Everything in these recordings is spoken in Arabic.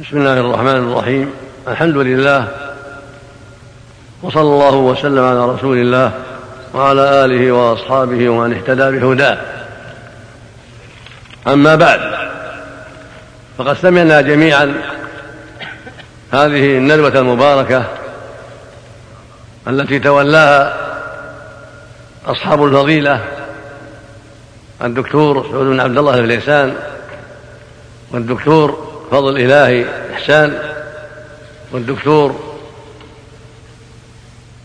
بسم الله الرحمن الرحيم. الحمد لله وصلى الله وسلم على رسول الله وعلى آله وأصحابه ومن اهتدى بهداه. أما بعد فقد سمعنا جميعا هذه الندوة المباركة التي تولاها أصحاب الفضيلة الدكتور سعود بن عبد الله الفليسان والدكتور فضل إلهي إحسان. والدكتور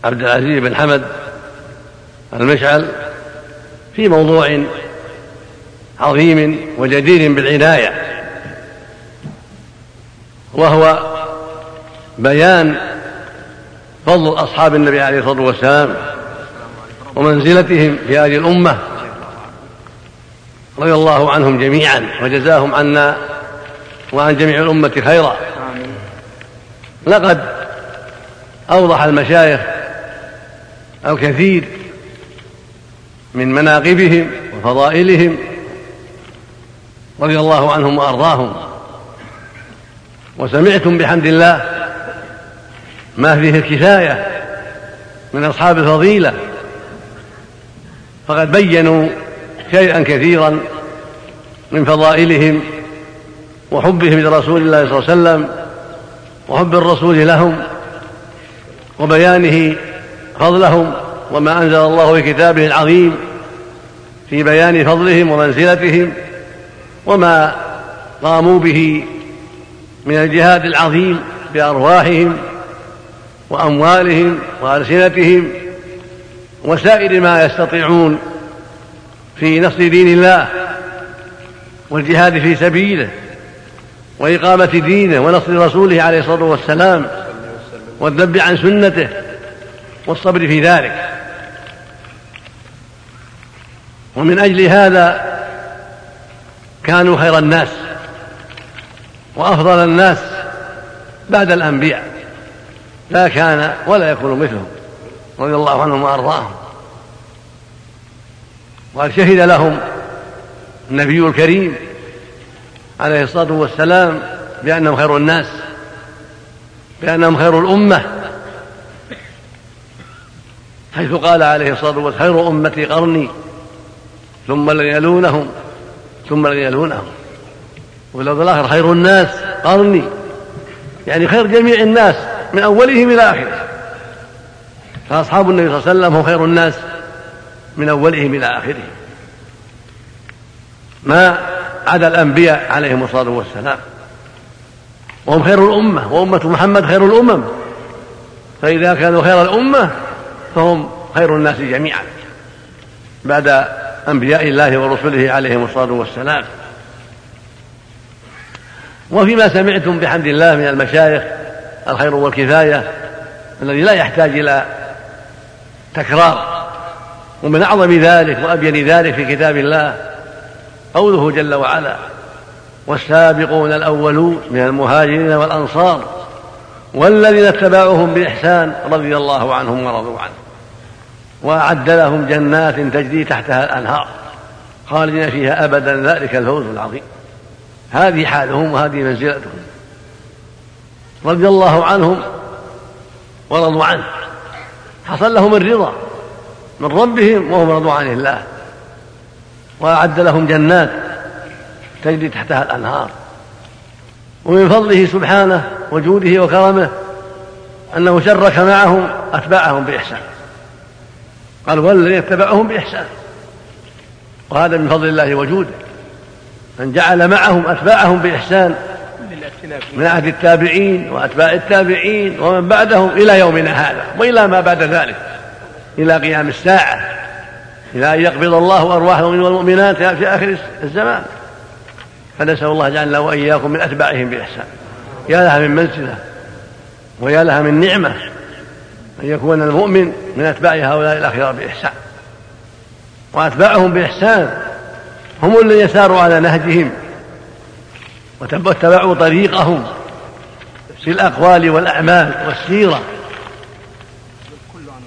عبد العزيز بن حمد المشعل في موضوع عظيم وجدير بالعناية وهو بيان فضل أصحاب النبي عليه الصلاة والسلام ومنزلتهم في هذه الأمة رضي الله عنهم جميعا وجزاهم عنا وعن جميع الأمة خيرا. لقد أوضح المشايخ الكثير من مناقبهم وفضائلهم رضي الله عنهم وأرضاهم. وسمعتم بحمد الله ما فيه الكفاية من أصحاب الفضيلة. فقد بينوا شيئا كثيرا من فضائلهم وحبهم لرسول الله صلى الله عليه وسلم وحب الرسول لهم وبيانه فضلهم وما أنزل الله في كتابه العظيم في بيان فضلهم ومنزلتهم وما قاموا به من الجهاد العظيم بأرواحهم وأموالهم وألسنتهم وسائر ما يستطيعون في نصر دين الله والجهاد في سبيله وإقامة دينه ونصر رسوله عليه الصلاة والسلام والذب عن سنته والصبر في ذلك. ومن أجل هذا كانوا خير الناس وأفضل الناس بعد الأنبياء. لا كان ولا يكون مثلهم رضي الله عنهم وأرضاهم. وقد شهد لهم النبي الكريم عليه الصلاة والسلام بأنهم خير الناس بأنهم خير الأمة. حيث قال عليه الصلاة والسلام خير أمتي قرني ثم الذين يلونهم ثم الذين يلونهم. واللفظ الآخر خير الناس قرني. يعني خير جميع الناس من أولهم إلى آخره. فأصحاب النبي صلى الله عليه وسلم هم خير الناس من أولهم إلى آخره. ما عدا الأنبياء عليهم الصلاة والسلام. وهم خير الأمة وأمة محمد خير الأمم. فإذا كانوا خير الأمة فهم خير الناس جميعا. بعد أنبياء الله ورسله عليهم الصلاة والسلام. وفيما سمعتم بحمد الله من المشايخ الخير والكفاية الذي لا يحتاج إلى تكرار. ومن أعظم ذلك وأبين ذلك في كتاب الله قوله جل وعلا والسابقون الأولون من المهاجرين والأنصار والذين اتبعوهم بإحسان رضي الله عنهم ورضوا عنه وأعد لهم جنات تجري تحتها الأنهار خالدين فيها أبدا. ذلك الفوز العظيم. هذه حالهم وهذه منزلتهم. رضي الله عنهم ورضوا عنه. حصل لهم الرضا من ربهم وهم رضوا عن الله. وأعد لهم جنات تجري تحتها الأنهار. ومن فضله سبحانه وجوده وكرمه أنه شرك معهم أتباعهم بإحسان. قال والذين اتبعهم بإحسان وهذا من فضل الله وجوده. أن جعل معهم أتباعهم بإحسان من عهد التابعين وأتباع التابعين ومن بعدهم إلى يومنا هذا وإلى ما بعد ذلك إلى قيام الساعة. إلى أن يقبض الله أرواح المؤمنين والمؤمنات في آخر الزمان. فنسأل الله جعلنا وإياكم من أتباعهم بإحسان. يا لها من منزلة ويا لها من نعمة أن يكون المؤمن من أتباع هؤلاء الأخيار بإحسان. وأتباعهم بإحسان هم الذين ساروا على نهجهم واتبعوا طريقهم في الأقوال والأعمال والسيرة.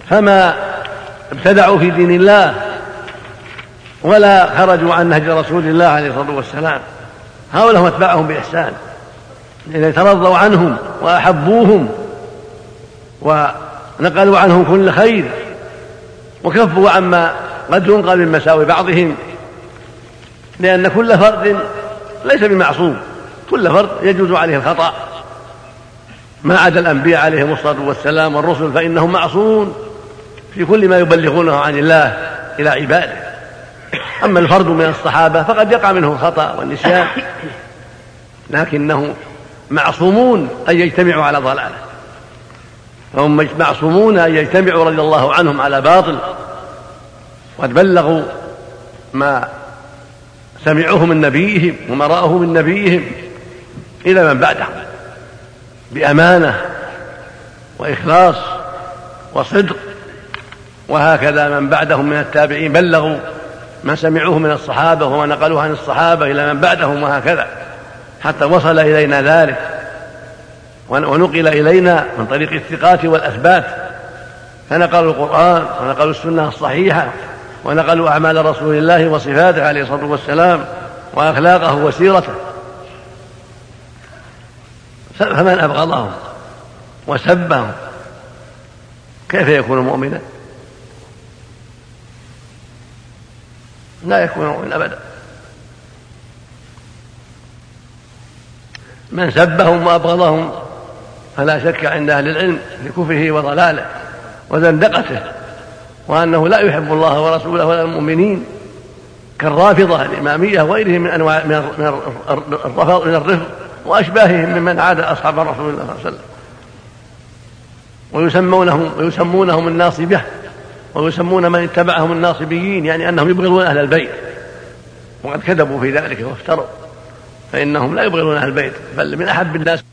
فما ابتدعوا في دين الله ولا خرجوا عن نهج رسول الله عليه الصلاة والسلام. هؤلاء هم أتباعهم بإحسان. إذا ترضوا عنهم وأحبوهم ونقلوا عنهم كل خير وكفوا عما قد ينقل من مساوي بعضهم لأن كل فرد ليس بمعصوم. كل فرد يجوز عليه الخطأ. ما عدا الأنبياء عليهم الصلاة والسلام والرسل فإنهم معصومون في كل ما يبلغونه عن الله إلى عباده. أما الفرد من الصحابة فقد يقع منه الخطأ والنسيان. لكنه معصومون أن يجتمعوا على ضلالة. فهم معصومون أن يجتمعوا رضي الله عنهم على باطل. وقد بلغوا ما سمعوه من نبيهم وما رأوه من نبيهم إلى من بعدهم بأمانة وإخلاص وصدق. وهكذا من بعدهم من التابعين بلغوا ما سمعوه من الصحابة وما نقلوه عن الصحابة إلى من بعدهم وهكذا حتى وصل إلينا ذلك. ونقل إلينا من طريق الثقات والأثبات. فنقلوا القرآن ونقلوا السنة الصحيحة ونقلوا أعمال رسول الله وصفاته عليه الصلاة والسلام وأخلاقه وسيرته. فمن أبغضهم وسبهم؟ كيف يكون مؤمنا لا يكون مؤمنا أبدا. من سبهم وأبغضهم فلا شك عند أهل العلم في كفره وضلاله وزندقته وأنه لا يحب الله ورسوله ولا المؤمنين كالرافضة الإمامية وغيرهم من أنواع من الرفض من الرفض وأشباههم ممن عاد أصحاب رسول الله صلى الله عليه وسلم. ويسمونهم ويسمونهم الناصبة. ويسمون من اتبعهم الناصبيين يعني أنهم يبغضون أهل البيت. وقد كذبوا في ذلك وافتروا. فإنهم لا يبغضون أهل البيت بل من أحب الناس.